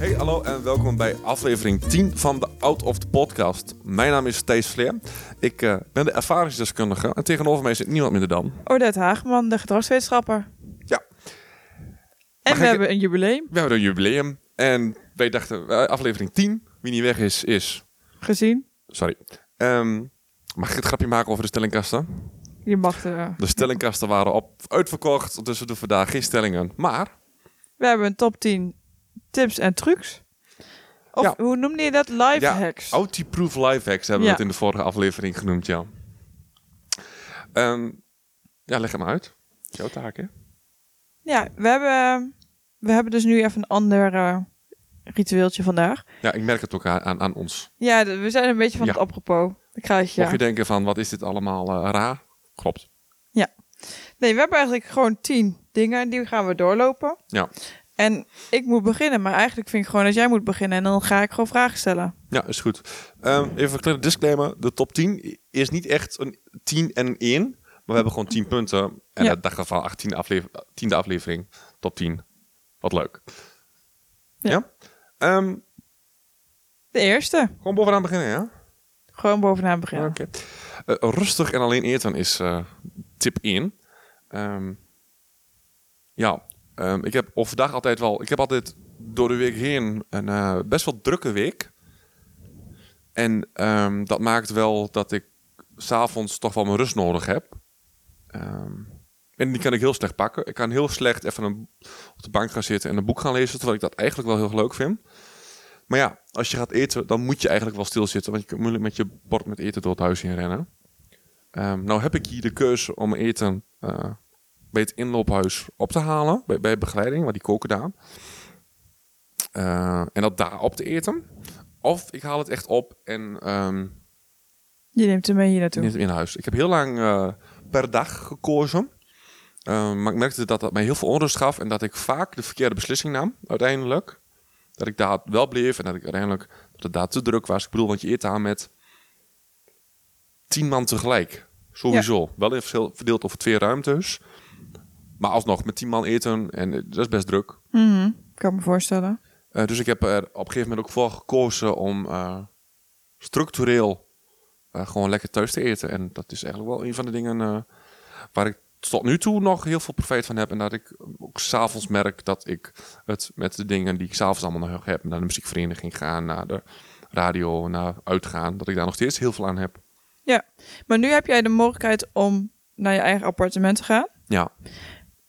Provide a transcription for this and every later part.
Hey, hallo en welkom bij aflevering 10 van de Out of the Podcast. Mijn naam is Thijs Vleer. Ik eh, ben de ervaringsdeskundige en tegenover mij zit niemand minder dan... Odette Hageman, de gedragswetenschapper. Ja. En ik- we hebben een jubileum We hebben een jubileum en wij dachten, eh, aflevering 10, wie niet weg is, is... gezien. Sorry. Ehm, mag ik het grapje maken over de stellingkasten? Je mag er. De stellingkasten waren op uitverkocht, dus we doen vandaag geen stellingen. Maar We hebben een top 10 tips en trucs. Of Ja. hoe noemde je dat? Life Ja, hacks. Audi-proof life hacks hebben Ja. we het in de vorige aflevering genoemd, ja. Ehm, ja, leg maar uit. Jouw taak, hè? Ja, we hebben, we hebben dus nu even een ander eh, ritueeltje vandaag. Ja, ik merk het ook aan, aan, ons. Ja, we zijn een beetje van Ja. het apropos. Ik ga het Mocht ja. je denken van, wat is dit allemaal eh, raar? Klopt. Nee, we hebben eigenlijk gewoon 10 dingen en die gaan we doorlopen. Ja. En ik moet beginnen, maar eigenlijk vind ik gewoon dat jij moet beginnen en dan ga ik gewoon vragen stellen. Ja, is goed. Ehm, even een kleine disclaimer. De top 10 is niet echt een 10 en een 1. Maar we hebben gewoon 10 punten. En Ja. dat ik van 18 aflever 10e aflevering. Top 10. Wat leuk. Ja? Ja. Ehm, De eerste, gewoon bovenaan beginnen, ja? gewoon bovenaan beginnen. Oké. Eh, rustig en alleen eten is eh, tip 1. Ehm, ja, ehm, ik heb overdag altijd wel... Ik heb altijd door de week heen een eh, best wel drukke week. En ehm, dat maakt wel dat ik s'avonds toch wel mijn rust nodig heb. Ehm, en die kan ik heel slecht pakken. Ik kan heel slecht even op de bank gaan zitten en een boek gaan lezen, terwijl ik dat eigenlijk wel heel leuk vind. Maar ja, als je gaat eten, dan moet je eigenlijk wel stilzitten, want je kunt moeilijk met je bord met eten door het huis heen rennen. Nou heb ik hier de keuze om eten eh, bij het inloophuis op te halen, bij, bij begeleiding, waar die koken daar. Eh, en dat daar op te eten. Of ik haal het echt op en ehm, Je neemt hem mee hier naartoe. niet in huis. Ik heb heel lang eh, per dag gekozen. Eh, maar ik merkte dat dat mij heel veel onrust gaf. En dat ik vaak de verkeerde beslissing nam, uiteindelijk. Dat ik daar wel bleef en dat ik uiteindelijk dat het daar te druk was. Ik bedoel, want je eet daar met tien man tegelijk. Sowieso. Wel even verdeeld over twee ruimtes. Maar alsnog, met tien man eten en eh, dat is best druk. Mhm, kan me voorstellen. Eh, dus ik heb er op een gegeven moment ook voor gekozen om eh, structureel gewoon lekker thuis te eten. En dat is eigenlijk wel een van de dingen waar ik tot nu toe nog heel veel profijt van heb. En dat ik ook s'avonds merk dat ik het met de dingen die ik s'avonds allemaal nog heb, naar de muziekvereniging gaan, naar de radio, naar uitgaan, dat ik daar nog steeds heel veel aan heb. Maar nu heb jij de mogelijkheid om naar je eigen appartement te gaan. Ja,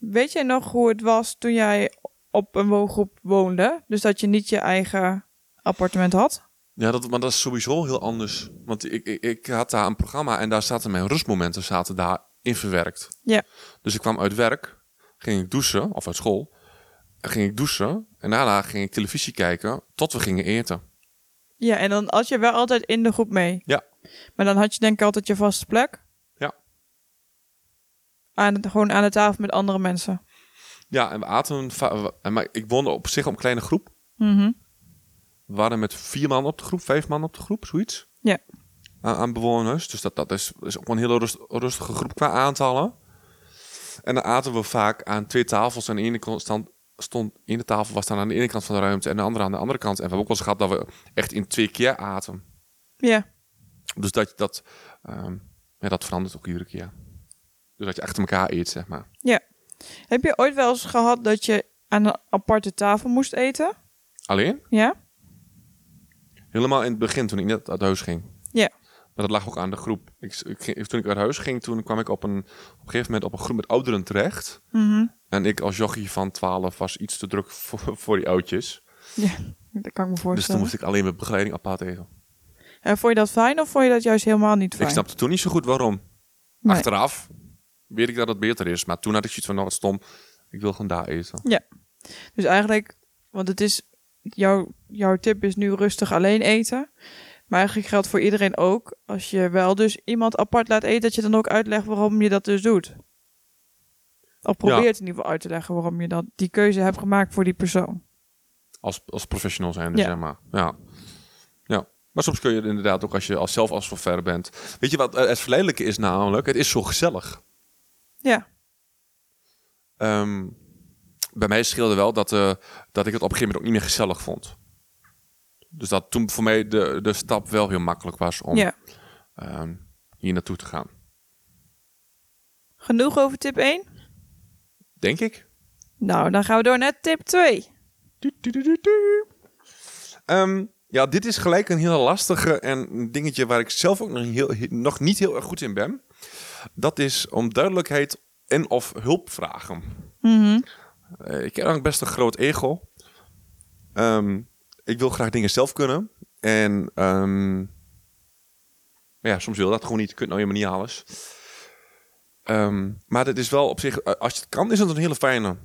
Weet jij nog hoe het was toen jij op een woongroep woonde? Dus dat je niet je eigen appartement had? ja dat, maar dat is sowieso heel anders. Want ik, ik, ik had daar een programma en daar zaten mijn rustmomenten zaten daar in verwerkt. Ja. Dus ik kwam uit werk, ging ik douchen, of uit school. En ging ik douchen en daarna ging ik televisie kijken tot we gingen eten. Ja, en dan had je wel altijd in de groep mee. Ja. Maar dan had je denk ik altijd je vaste plek. Aan gewoon aan de tafel met andere mensen. Ja, en we aten... Maar ik woonde op zich op een kleine groep. Mhm. We waren met vier man op de groep, vijf man op de groep, zoiets. Ja. Aan, aan bewoners. Dus dat, dat is, is ook een hele rust- rustige groep qua aantallen. En dan aten we vaak aan twee tafels. En de ene kant stand, stond, de ene tafel was dan aan de ene kant van de ruimte en de andere aan de andere kant. En we hebben ook wel eens gehad dat we echt in twee keer aten. Ja. Dus dat, dat, ehm, ja, dat verandert ook iedere keer. Dus dat je achter elkaar eet, zeg maar. Heb je ooit wel eens gehad dat je aan een aparte tafel moest eten? Alleen? Ja? Helemaal in het begin, toen ik net uit huis ging. Ja. Maar dat lag ook aan de groep. Ik, ik, ging- toen ik uit huis ging, toen kwam ik op een, op een gegeven moment op een groep met ouderen terecht. Mhm. En ik als jochie van 12 was iets te druk voor, voor die oudjes. Ja, dat kan ik me Dus toen voorstellen. moest ik alleen met begeleiding apart eten. En vond je dat fijn of vond je dat juist helemaal niet fijn? Ik snapte toen niet zo goed waarom. Nee. Achteraf weet ik dat het beter is. Maar toen had ik zoiets van, nou wat stom. Ik wil gewoon daar eten. Dus eigenlijk, want het is, jouw, jouw tip is nu rustig alleen eten. Maar eigenlijk geldt voor iedereen ook, als je wel dus iemand apart laat eten, dat je dan ook uitlegt waarom je dat dus doet. Of probeert in ieder geval uit te leggen waarom je dat, die keuze hebt gemaakt voor die persoon. Als, als professional zijn, dus Ja. zeg maar. Ja. ja. Maar soms kun je inderdaad ook als je als zelf als ver bent. Weet je wat eh, het verleidelijke is namelijk? Het is zo gezellig. Ja, Ehm, bij mij scheelde wel dat, eh, dat ik het op een gegeven moment ook niet meer gezellig vond. Dus dat toen voor mij de, de stap wel heel makkelijk was om ja. ehm, hier naartoe te gaan. Genoeg over tip 1? Denk ik. Nou, dan gaan we door naar tip 2. Du- du- du- du- du. Ehm, ja, dit is gelijk een heel lastige en een dingetje waar ik zelf ook nog, heel, nog niet heel erg goed in ben. Dat is om duidelijkheid en of hulp vragen. Mhm. Eh, ik heb eigenlijk best een groot ego. Ehm, ik wil graag dingen zelf kunnen. En ehm, ja, soms wil dat gewoon niet. Je kunt nou helemaal niet alles. Ehm, maar het is wel op zich, eh, als je het kan, is het een hele fijne.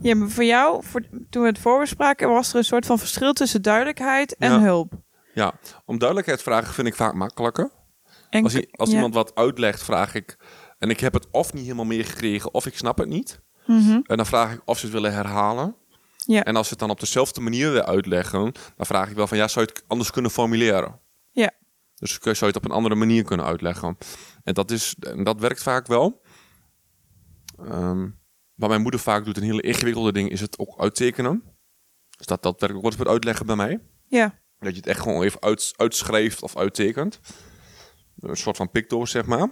Ja, maar voor jou, voor, toen we het voorbespraken, was er een soort van verschil tussen duidelijkheid en Ja. hulp. Ja, om duidelijkheid vragen vind ik vaak makkelijker. En, Als, als ja. iemand wat uitlegt, vraag ik. En ik heb het of niet helemaal meegekregen, of ik snap het niet. Mhm. En dan vraag ik of ze het willen herhalen. Ja. En als ze het dan op dezelfde manier weer uitleggen, dan vraag ik wel van ja, zou je het anders kunnen formuleren? Ja. Dus zou je het op een andere manier kunnen uitleggen? En dat, is, en dat werkt vaak wel. Ehm, wat mijn moeder vaak doet, een hele ingewikkelde ding, is het ook uittekenen. Dus dat, dat werkt ook wat voor het uitleggen bij mij. Ja, Dat je het echt gewoon even uit, uitschrijft of uittekent. Een soort van picto, zeg maar.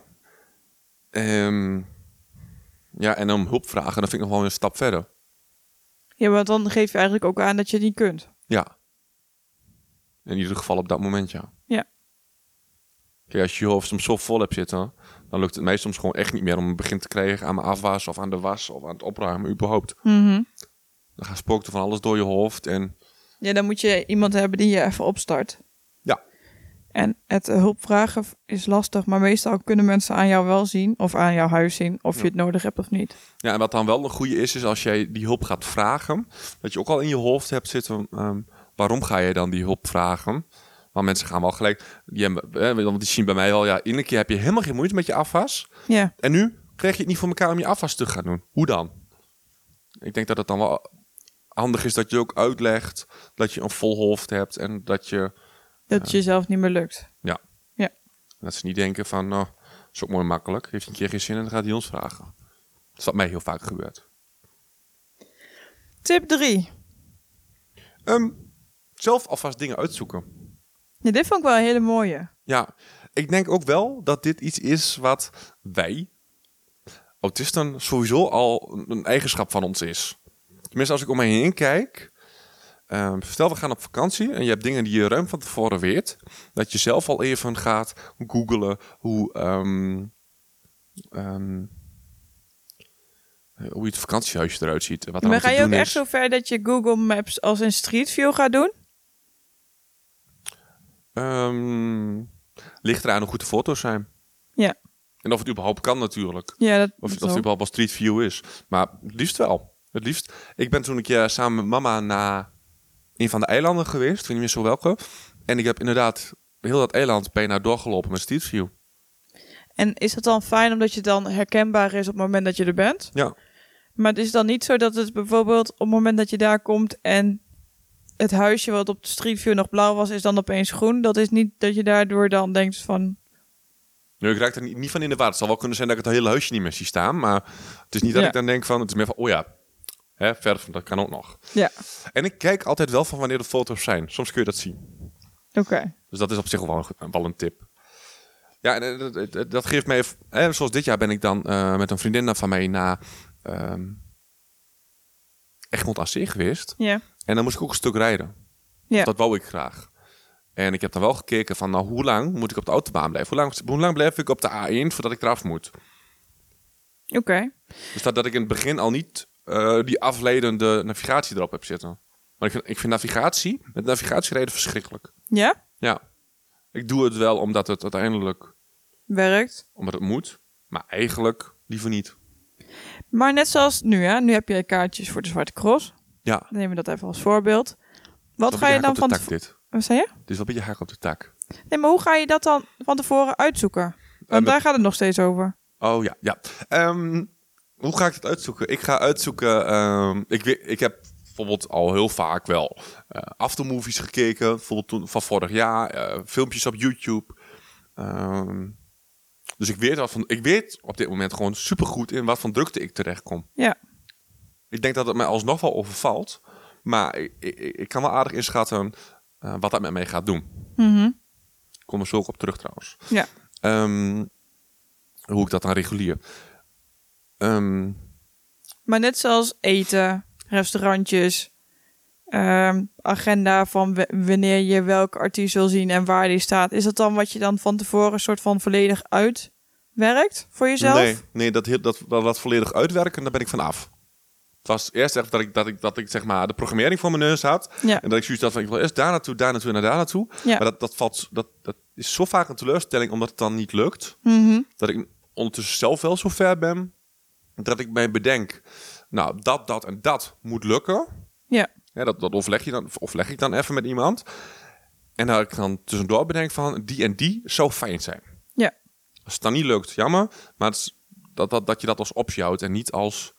Ehm, ja, en om hulp vragen, dan vind ik nog wel een stap verder. ja, want dan geef je eigenlijk ook aan dat je het niet kunt. Ja. In ieder geval op dat moment, ja. Ja. Kijk, als je je hoofd soms zo vol hebt zitten, dan lukt het mij soms gewoon echt niet meer om een begin te krijgen aan mijn afwas of aan de was of aan het opruimen, überhaupt. Mhm. Dan gaat spookt er van alles door je hoofd en Ja, dan moet je iemand hebben die je even opstart. En het eh, hulp vragen is lastig, maar meestal kunnen mensen aan jou wel zien, of aan jouw huis zien, of Ja. je het nodig hebt of niet. Ja, en wat dan wel een goede is, is als jij die hulp gaat vragen, dat je ook al in je hoofd hebt zitten, ehm, waarom ga je dan die hulp vragen? Want mensen gaan wel gelijk, die, hebben, want die zien bij mij al, ja, iedere keer heb je helemaal geen moeite met je afwas. Ja, En nu krijg je het niet voor elkaar om je afwas te gaan doen. Hoe dan? Ik denk dat het dan wel handig is dat je ook uitlegt dat je een vol hoofd hebt en dat je, dat het jezelf niet meer lukt. dat ze niet denken van, nou, dat is ook mooi makkelijk, heeft een keer geen zin en dan gaat hij ons vragen. Dat is wat mij heel vaak gebeurt. Tip 3. Ehm, zelf alvast dingen uitzoeken. Ja, dit vond ik wel een hele mooie. Ja, ik denk ook wel dat dit iets is wat wij, autisten, sowieso al een, een eigenschap van ons is. Tenminste, als ik om me heen kijk. Ehm, stel, we gaan op vakantie en je hebt dingen die je ruim van tevoren weet. Dat je zelf al even gaat googlen hoe, ehm, ehm, hoe het vakantiehuisje eruit ziet. Wat Maar ga je ook echt zo ver dat je Google Maps als een Street View gaat doen? Ligt eraan hoe goed de foto's zijn. Ja. En of het überhaupt kan natuurlijk. Ja, dat, Of, of dat het überhaupt wel Street View is. Maar het liefst wel. Het liefst. Ik ben toen een keer samen met mama naar een van de eilanden geweest. Ik weet niet meer zo welke. En ik heb inderdaad heel dat eiland bijna doorgelopen met Street View. En is het dan fijn omdat je dan herkenbaar is op het moment dat je er bent? Ja. Maar het is dan niet zo dat het bijvoorbeeld op het moment dat je daar komt en het huisje wat op de Street View nog blauw was, is dan opeens groen. Dat is niet dat je daardoor dan denkt van, Nu, ik raak er niet, niet van in de war. Het zal wel kunnen zijn dat ik het hele huisje niet meer zie staan. Maar het is niet dat Ja. ik dan denk van... Het is meer van, oh ja, hè, verf, dat kan ook nog. ja, En ik kijk altijd wel van wanneer de foto's zijn. Soms kun je dat zien. oké. Dus dat is op zich wel een, wel een tip. Ja, en dat, geeft mij... Hè, zoals dit jaar ben ik dan eh, met een vriendin van mij naar ehm Egmond aan geweest. Ja, En dan moest ik ook een stuk rijden. Ja. Dat wou ik graag. En ik heb dan wel gekeken van, nou, hoe lang moet ik op de autobaan blijven? Hoe lang, hoe lang blijf ik op de A1 voordat ik eraf moet? oké. Dus dat, dat ik in het begin al niet eh, die afleidende navigatie erop heb zitten. Maar ik vind, ik vind navigatie, met navigatierijden verschrikkelijk. Ja, Ja, ik doe het wel omdat het uiteindelijk, werkt. omdat het moet. Maar eigenlijk liever niet. Maar net zoals nu, hè? nu heb je kaartjes voor de Zwarte Cross. Ja. Dan nemen we dat even als voorbeeld. Wat ga je dan van... tak, dit. Wat zei je? Dit is wel een beetje haak op de tak. Nee, maar hoe ga je dat dan van tevoren uitzoeken? Want met- daar gaat het nog steeds over. Oh ja, ja. Ehm, hoe ga ik het uitzoeken? Ik ga uitzoeken. ehm, ik, ik heb bijvoorbeeld al heel vaak wel eh aftermovies gekeken. Bijvoorbeeld toen, van vorig jaar. eh, filmpjes op YouTube. Ehm, dus ik weet, wat van, ik weet op dit moment gewoon supergoed in wat voor drukte ik terecht kom. Ja. Ik denk dat het mij alsnog wel overvalt. Maar ik, ik, ik kan wel aardig inschatten eh, wat dat met mij gaat doen. Mhm. Ik kom er zo ook op terug trouwens. Ja. Ehm, hoe ik dat dan reguleer. Ehm, Maar net zoals eten, restaurantjes, ehm, agenda van wanneer je welke artiest wil zien en waar die staat. Is dat dan wat je dan van tevoren soort van volledig uitwerkt voor jezelf? Nee, nee dat, dat, dat, dat volledig uitwerken, daar ben ik van af. Het was eerst echt dat ik, dat ik, dat ik zeg maar de programmering voor mijn neus had. Ja. En dat ik zoiets had van, ik wil eerst daar naartoe, daar naartoe en daar naartoe. Ja. Maar dat, dat, valt, dat, dat is zo vaak een teleurstelling, omdat het dan niet lukt. Mhm. Dat ik ondertussen zelf wel zo ver ben, dat ik mij bedenk, nou, dat, dat en dat moet lukken. Ja. Ja, dat, dat overleg, je dan, overleg ik dan even met iemand. En dat ik dan tussendoor bedenk van, die en die zou fijn zijn. Ja. Als het dan niet lukt, jammer. Maar het is dat, dat, dat je dat als optie houdt en niet als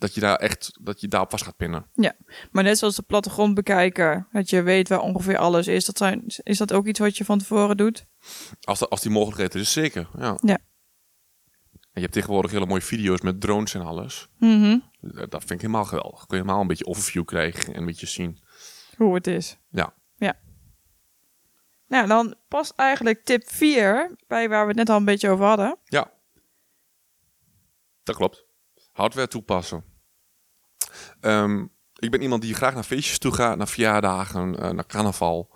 dat je daar echt dat je daarop vast gaat pinnen. Ja, maar net zoals de plattegrond bekijken, dat je weet waar ongeveer alles is, dat zijn, is dat ook iets wat je van tevoren doet? Als, als die mogelijkheid er is, zeker. Ja. Ja. En je hebt tegenwoordig hele mooie video's met drones en alles. Mhm. Dat vind ik helemaal geweldig. Kun je helemaal een beetje overview krijgen en een beetje zien. Hoe het is. Ja. Ja. Nou, dan past eigenlijk tip 4 bij waar we het net al een beetje over hadden. Ja. Dat klopt. Hardware toepassen. Ehm, ik ben iemand die graag naar feestjes toe gaat, naar verjaardagen, eh, naar carnaval,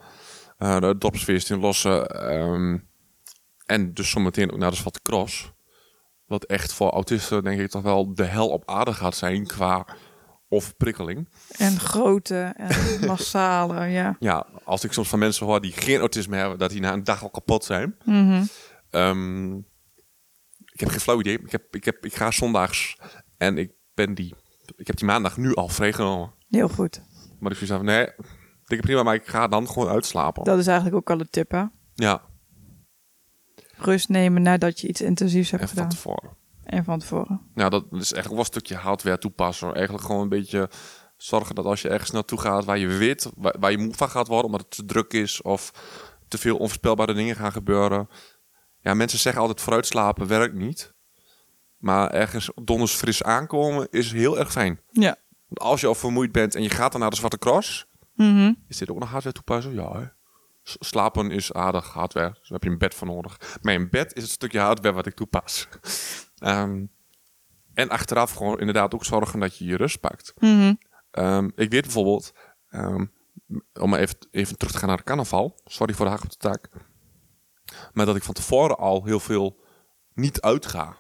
eh naar dopsfeest in Lossen. ehm, en dus zometeen ook naar de Zwarte Cross. Wat echt voor autisten denk ik toch wel de hel op aarde gaat zijn qua overprikkeling. En grote en massale, ja. Ja, als ik soms van mensen hoor die geen autisme hebben, dat die na een dag al kapot zijn. Mhm. Ehm, ik heb geen flauw idee. Ik, heb, ik, heb, ik ga zondags en ik ben die. Ik heb die maandag nu al vrijgenomen. Heel goed. Maar ik zei van nee, ik prima, maar ik ga dan gewoon uitslapen. Dat is eigenlijk ook al de tip, hè? Ja, Rust nemen nadat je iets intensiefs hebt en van gedaan. tevoren. En van tevoren. Nou, dat is eigenlijk wel een stukje hardware toepassen. Eigenlijk gewoon een beetje zorgen dat als je ergens naartoe gaat waar je weet waar, waar je moe van gaat worden, omdat het te druk is of te veel onvoorspelbare dingen gaan gebeuren. Ja, mensen zeggen altijd vooruitslapen werkt niet. Maar ergens donders fris aankomen is heel erg fijn. Ja. Want als je al vermoeid bent en je gaat dan naar de Zwarte Cross, Mhm. is dit ook nog hardware toepassen? Ja, hè? Slapen is aardig hardware, dus daar heb je een bed voor nodig. Mijn bed is het stukje hardware wat ik toepas. Ehm, en achteraf gewoon inderdaad ook zorgen dat je je rust pakt. Mhm. Ehm, ik weet bijvoorbeeld, ehm, om maar even, even terug te gaan naar de carnaval. Sorry voor de haak op de taak. Maar dat ik van tevoren al heel veel niet uitga.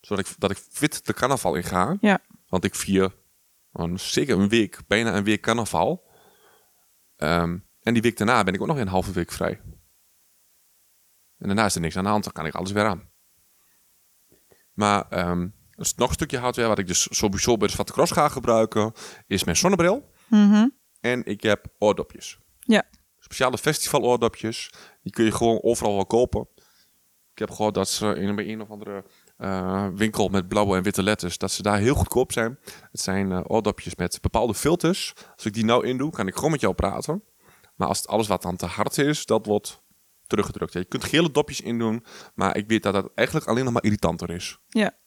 Zodat ik, dat ik fit de carnaval in ga. Ja. Want ik vier een, zeker een week, bijna een week carnaval. En die week daarna ben ik ook nog een halve week vrij. En daarna is er niks aan de hand, dan kan ik alles weer aan. Maar ehm, een nog een stukje hardware wat ik dus sowieso bij de Zwarte Cross ga gebruiken, is mijn zonnebril. Mhm. En ik heb oordopjes. Ja. Speciale festival oordopjes. Die kun je gewoon overal wel kopen. Ik heb gehoord dat ze in bij een of andere eh, winkel met blauwe en witte letters, dat ze daar heel goedkoop zijn. Het zijn eh, oordopjes met bepaalde filters. Als ik die nou indoe, kan ik gewoon met jou praten. Maar als het alles wat dan te hard is, dat wordt teruggedrukt. Je kunt gele dopjes indoen, maar ik weet dat dat eigenlijk alleen nog maar irritanter is. Ja.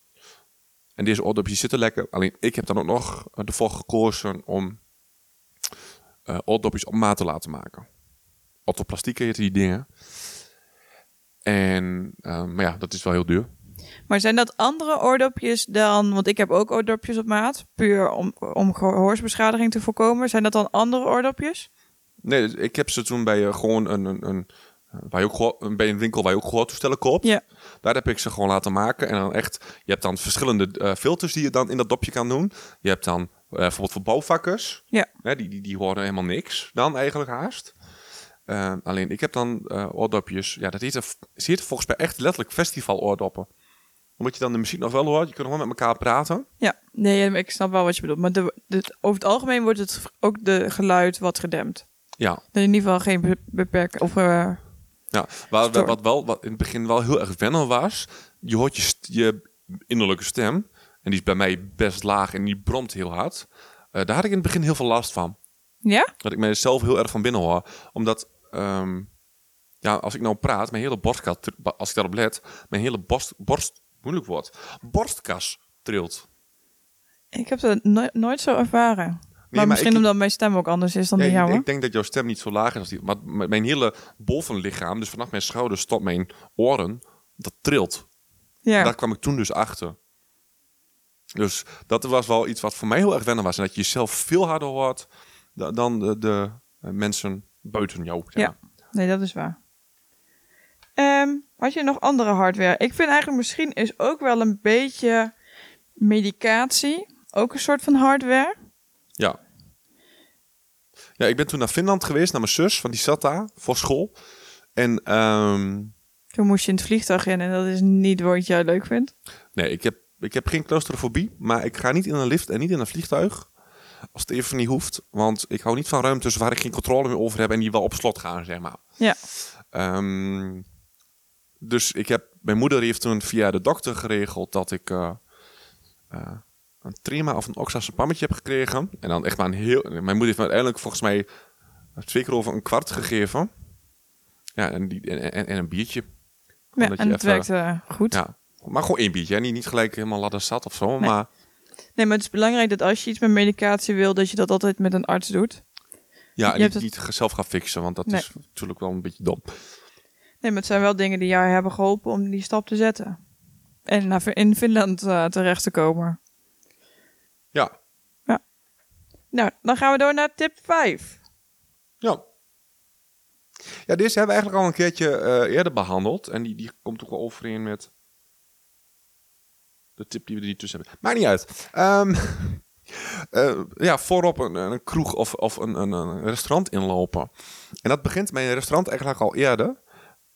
En deze oordopjes zitten lekker. Alleen ik heb dan ook nog ervoor gekozen om eh oordopjes op maat te laten maken. Orthoplastiek heet die dingen. En, eh, maar ja, dat is wel heel duur. Maar zijn dat andere oordopjes dan... Want ik heb ook oordopjes op maat. Puur om, om gehoorsbeschadiging te voorkomen. Zijn dat dan andere oordopjes? Nee, ik heb ze toen bij eh, gewoon een, een, een, waar je ook bij een winkel waar je ook gehoortoestellen koopt. Ja. Daar heb ik ze gewoon laten maken. En dan echt, je hebt dan verschillende eh, filters die je dan in dat dopje kan doen. Je hebt dan eh, bijvoorbeeld voor bouwvakkers. Ja. Hè, die, die, die horen helemaal niks dan eigenlijk haast. Alleen ik heb dan oordopjes. Ja, dat heet, ze heet volgens mij echt letterlijk festival oordoppen. Omdat je dan de muziek nog wel hoort. Je kunt nog wel met elkaar praten. Ja, nee, ik snap wel wat je bedoelt. Maar de, de, over het algemeen wordt het ook de geluid wat gedempt. Ja, in ieder geval geen be- beperking of eh, ja. Stoor. wat wel wat in het begin wel heel erg wennen was, je hoort je, je innerlijke stem. En die is bij mij best laag en die bromt heel hard. Eh, daar had ik in het begin heel veel last van. ja? Dat ik mezelf heel erg van binnen hoor. Omdat, ehm, ja, als ik nou praat, mijn hele borstkas, als ik daarop let, mijn hele borst, borst moeilijk wordt, borstkas trilt. Ik heb dat no- nooit zo ervaren. Maar, misschien ik- omdat mijn stem ook anders is dan Ja, die jouwe. ik denk dat jouw stem niet zo laag is als die. Maar mijn hele bovenlichaam, dus vanaf mijn schouders tot mijn oren, dat trilt. ja. Daar kwam ik toen dus achter. Dus dat was wel iets wat voor mij heel erg wennen was. En dat je jezelf veel harder hoort da- dan de, de eh, mensen buiten jou. Ja. Nee, dat is waar. Ehm, had je nog andere hardware? Ik vind eigenlijk misschien is ook wel een beetje medicatie ook een soort van hardware. Ja. Ja, ik ben toen naar Finland geweest, naar mijn zus, want die zat daar voor school. En ehm, Toen moest je in het vliegtuig in en dat is niet wat jij leuk vindt. nee, ik heb, ik heb geen claustrofobie, maar ik ga niet in een lift en niet in een vliegtuig. Als het even niet hoeft, want ik hou niet van ruimtes waar ik geen controle meer over heb en die wel op slot gaan, zeg maar. Ja. Ehm, dus ik heb, mijn moeder heeft toen via de dokter geregeld dat ik eh, eh, een trima of een oxazepammetje heb gekregen. En dan echt maar een heel... Mijn moeder heeft me uiteindelijk volgens mij twee keer over een kwart gegeven. Ja, en, die, en, en, en een biertje. Ja, je en het even- werkte goed. Ja, maar gewoon één biertje. Hè? Niet, niet gelijk helemaal ladder zat of zo. Nee. Maar Nee, maar het is belangrijk dat als je iets met medicatie wil, dat je dat altijd met een arts doet. ja, Je en hebt niet, het- niet zelf gaan fixen. Want dat Nee. is natuurlijk wel een beetje dom. Nee, maar het zijn wel dingen die jou hebben geholpen om die stap te zetten. En naar, in Finland eh, terecht te komen. Ja, Nou, dan gaan we door naar tip 5. Ja. Ja, deze hebben we eigenlijk al een keertje eh, eerder behandeld. En die, die komt ook wel overeen met de tip die we er niet tussen hebben. Maakt niet uit. Ehm, eh, ja, voorop een, een kroeg of, of een, een, een restaurant inlopen. En dat begint bij een restaurant eigenlijk al eerder.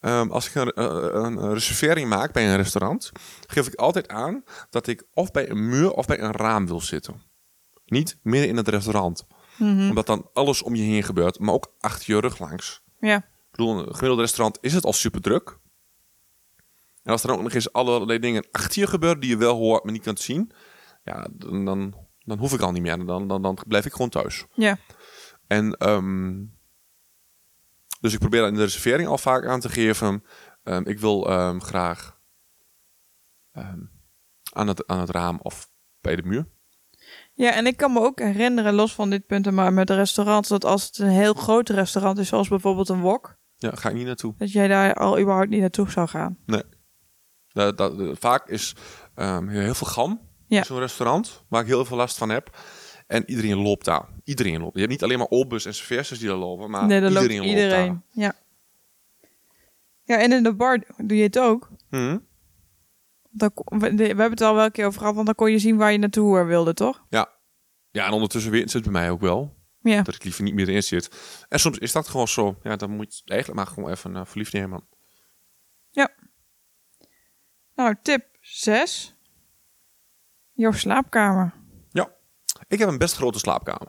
Ehm, als ik een, eh, een reservering maak bij een restaurant, geef ik altijd aan dat ik of bij een muur of bij een raam wil zitten. Niet midden in het restaurant omdat dan alles om je heen gebeurt, maar ook achter je rug langs. Ja. Ik bedoel, een gemiddelde restaurant is het al super druk. En als er dan ook nog eens allerlei dingen achter je gebeuren die je wel hoort, maar niet kunt zien, ja, dan, dan, dan hoef ik al niet meer. Dan, dan, dan blijf ik gewoon thuis. Ja. En ehm, dus ik probeer dat in de reservering al vaak aan te geven. ehm, ik wil ehm, graag ehm, aan, het, aan het raam of bij de muur. Ja, en ik kan me ook herinneren, los van dit punt, maar met restaurants, dat als het een heel groot restaurant is, zoals bijvoorbeeld een wok, Ja, ga ik niet naartoe. dat jij daar al überhaupt niet naartoe zou gaan. Dat, dat, vaak is heel veel gam Ja. in zo'n restaurant, waar ik heel veel last van heb. En iedereen loopt daar. Iedereen loopt. Je hebt niet alleen maar obus en serveersters die er lopen, maar nee, iedereen loopt iedereen. loopt ja. Ja, en in de bar doe je het ook. daar. Mhm. Dan, we, hebben het al wel een keer over gehad, want dan kon je zien waar je naartoe eh, wilde, toch? Ja. Ja, en ondertussen weet het bij mij ook wel. Ja. Dat ik liever niet meer erin zit. En soms is dat gewoon zo. Ja, dan moet je eigenlijk maar gewoon even uh, verliefd nemen. Nou, tip 6. Jouw slaapkamer. Ik heb een best grote slaapkamer.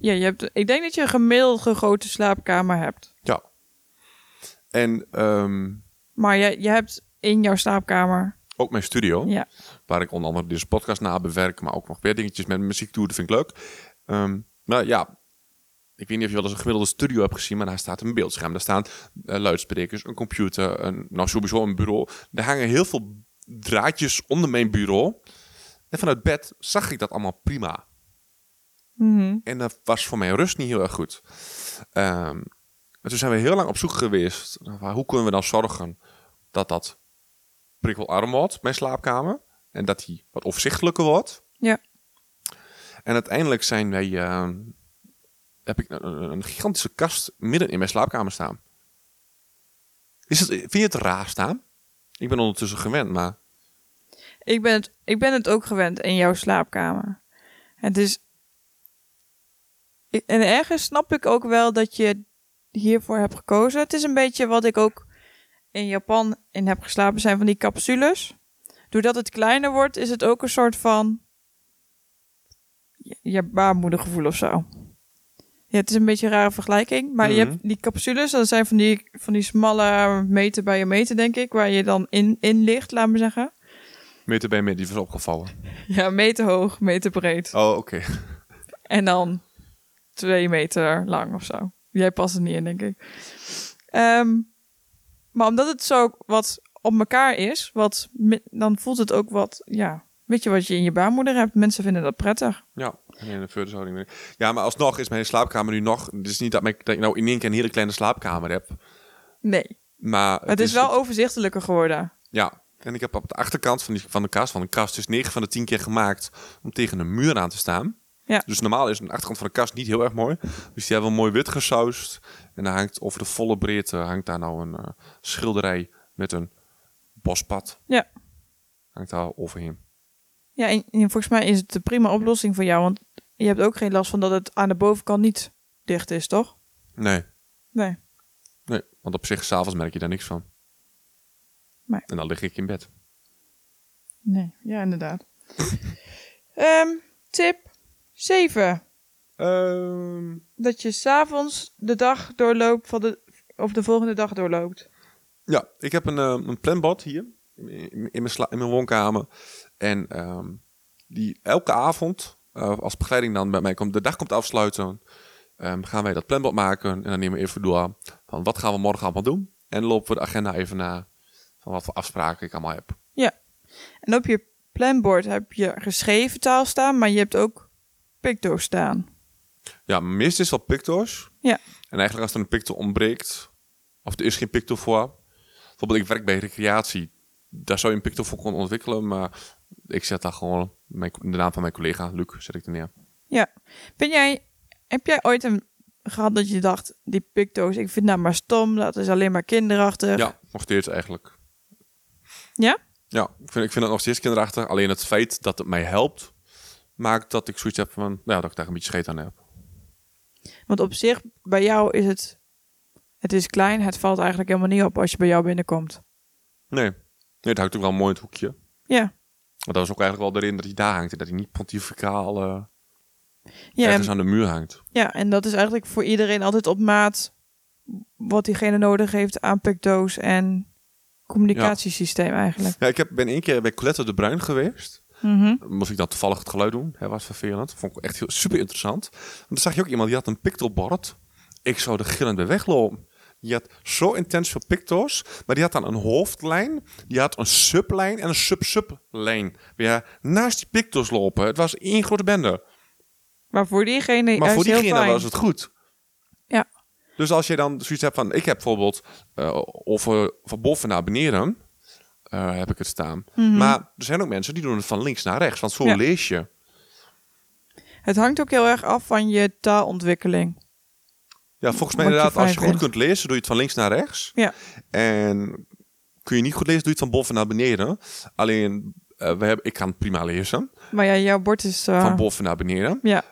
Ja, je hebt, ik denk dat je een gemiddelde grote slaapkamer hebt. Ja. En ehm, Maar je, je hebt in jouw slaapkamer... ook mijn studio. Ja, Waar ik onder andere deze podcast na bewerk, maar ook nog weer dingetjes met muziek doe. Dat vind ik leuk. Ehm, maar ja, ik weet niet of je wel eens een gemiddelde studio hebt gezien, maar daar staat een beeldscherm. Daar staan eh, luidsprekers, een computer, een, nou sowieso een bureau. Er hangen heel veel draadjes onder mijn bureau. En vanuit bed zag ik dat allemaal prima. Mhm. En dat was voor mijn rust niet heel erg goed. Ehm, en toen zijn we heel lang op zoek geweest hoe kunnen we dan zorgen dat dat prikkelarm wordt, mijn slaapkamer. En dat die wat overzichtelijker wordt. ja. En uiteindelijk zijn wij, ehm, heb ik een, een- een gigantische kast midden in mijn slaapkamer staan. Is het, vind je het raar staan? Ik ben ondertussen gewend, maar Ik ben, het, ik ben het ook gewend in jouw slaapkamer. Het is... En ergens snap ik ook wel dat je hiervoor hebt gekozen. Het is een beetje wat ik ook in Japan in heb geslapen, zijn van die capsules. Doordat het kleiner wordt, is het ook een soort van... Je, baarmoedergevoel of zo. Ja, het is een beetje een rare vergelijking. Maar je Mhm. hebt die capsules, dat zijn van die, van die smalle meter bij je meter, denk ik. Waar je dan in, in ligt, laat me zeggen. Meter bij meter, die was opgevallen. Ja, meter hoog, meter breed. Oh, oké. En dan twee meter lang of zo. Jij past er niet in, denk ik. Ehm, maar omdat het zo wat op elkaar is, wat, dan voelt het ook wat, ja, weet je wat je in je baarmoeder hebt. Mensen vinden dat prettig. Ja, nee, een verdershouding. meer. Ja, maar alsnog is mijn slaapkamer nu nog... Het is niet dat, mijn, dat ik nou in één keer een hele kleine slaapkamer heb. Nee, Maar het is wel overzichtelijker geworden. Ja, en ik heb op de achterkant van, die, van de kast, van de kast, dus 9 van de 10 keer gemaakt om tegen een muur aan te staan. Ja. Dus normaal is de achterkant van de kast niet heel erg mooi. Dus die hebben we mooi wit gesausd. En dan hangt over de volle breedte hangt daar nou een eh, schilderij met een bospad. Ja. Hangt daar overheen. Ja, en, en volgens mij is het de prima oplossing voor jou, want je hebt ook geen last van dat het aan de bovenkant niet dicht is, toch? Nee, Nee. nee. Want op zich, s'avonds merk je daar niks van. Nee. En dan lig ik in bed. Nee, ja, inderdaad. Ehm, tip 7. Ehm, Dat je s'avonds de dag doorloopt van de, of de volgende dag doorloopt. Ja, ik heb een, eh, een planbord hier in, in, in mijn, sla- in mijn woonkamer. En ehm, die elke avond, eh, als begeleiding dan bij mij komt, de dag komt afsluiten, ehm, gaan wij dat planbord maken. En dan nemen we even door van wat gaan we morgen allemaal doen. En lopen we de agenda even na van wat voor afspraken ik allemaal heb. En op je planbord heb je geschreven taal staan, maar je hebt ook picto staan. Ja, meestal is dat picto's. Ja. En eigenlijk als er een picto ontbreekt, of er is geen picto voor. Bijvoorbeeld ik werk bij recreatie. Daar zou je een picto voor kunnen ontwikkelen, maar ik zet daar gewoon mijn, de naam van mijn collega, Luc, zet ik er neer. Ben jij, heb jij ooit een, gehad dat je dacht, die picto's, ik vind dat maar stom, dat is alleen maar kinderachtig. Ja, nog steeds eigenlijk. Ja? Ja, ik vind, ik vind het nog steeds kinderachtig. Alleen het feit dat het mij helpt, maakt dat ik zoiets heb van, nou, ja, dat ik daar een beetje scheet aan heb. Want op zich, bij jou is het, het is klein, het valt eigenlijk helemaal niet op als je bij jou binnenkomt. Nee, nee het hangt ook wel mooi in het hoekje. Ja. Want dat was ook eigenlijk wel de reden dat hij daar hangt. En dat hij niet pontificaal Ja, ergens en, aan de muur hangt. ja, en dat is eigenlijk voor iedereen altijd op maat wat diegene nodig heeft aan picto's en communicatiesysteem eigenlijk. Ja, ik heb, ben één keer bij Colette de Bruin geweest. Mhm. Moest ik dan toevallig het geluid doen. Hè, was vervelend. Vond ik echt heel, super interessant. Dan zag je ook iemand die had een pictobord. Ik zou er gillend bij weglopen. Die had zo intens veel picto's. Maar die had dan een hoofdlijn. Die had een sublijn en een sub-sublijn. Weer naast die picto's lopen. Het was één grote bende. Maar voor diegene Maar voor heel diegene fijn. was het goed. Dus als je dan zoiets hebt van... Ik heb bijvoorbeeld eh, over, van boven naar beneden... eh, heb ik het staan. Mhm. Maar er zijn ook mensen die doen het van links naar rechts. Want zo Ja. lees je. Het hangt ook heel erg af van je taalontwikkeling. Ja, volgens mij je inderdaad, als je goed vindt. kunt lezen, doe je het van links naar rechts. Ja. En kun je niet goed lezen, doe je het van boven naar beneden. Alleen, eh, we hebben, ik kan prima lezen, Maar ja, jouw bord is... eh, van boven naar beneden. ja,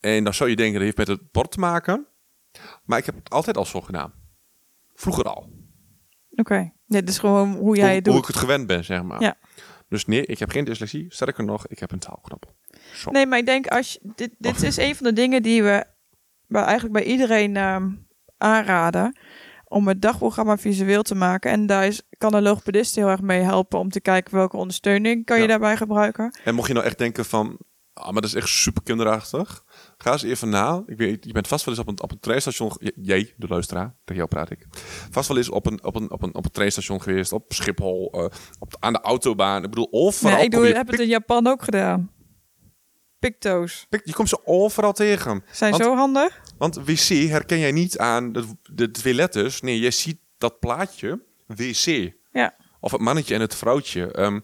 En dan zou je denken, dat heeft met het bord te maken. Maar ik heb het altijd al zo gedaan. Vroeger al. oké. Dit is gewoon hoe jij hoe, het hoe doet. ik het gewend ben, zeg maar. Ja. Dus nee, ik heb geen dyslexie. Sterker nog, ik heb een taalknop. Nee, maar ik denk als je, dit, dit is een van de dingen die we bij, eigenlijk bij iedereen ehm, aanraden. Om het dagprogramma visueel te maken. En daar is, kan een logopedist heel erg mee helpen om te kijken welke ondersteuning kan je daarbij gebruiken. En mocht je nou echt denken van, ah, maar dat is echt super kinderachtig. Ga eens even na. Ik weet, je bent vast wel eens op een, op een treinstation, jij, de luisteraar, tegen jou praat ik. Vast wel eens op een, op een, op een, op een treinstation geweest, op Schiphol, eh, op de- aan de autobaan. Ik bedoel, overal. Nee, ik kom doe, je, heb het in Japan ook gedaan. Picto's. pik- je komt ze overal tegen. Zijn Want- zo handig. Want wc herken jij niet aan de, de twee letters. Nee, je ziet dat plaatje, wc. Ja. Of het mannetje en het vrouwtje. Ehm,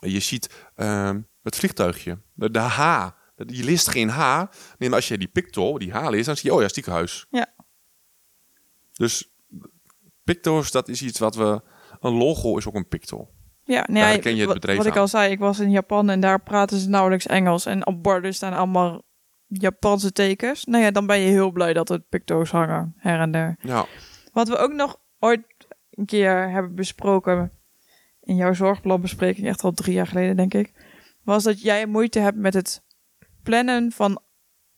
je ziet ehm, het vliegtuigje. De, de H. Je leest geen H. Nee, maar als je die picto, die H leest, dan zie je, oh ja, ziekenhuis. Ja. Dus picto's, dat is iets wat we... Een logo is ook een picto. Ja, nee, Daar je het wat- bedrijf Wat ik al zei, ik was in Japan en daar praten ze nauwelijks Engels. En op borden staan allemaal Japanse tekens. Nou ja, dan ben je heel blij dat er picto's hangen, her en der. Ja. Wat we ook nog ooit een keer hebben besproken in jouw zorgplanbespreking, echt al drie jaar geleden denk ik, was dat jij moeite hebt met het plannen van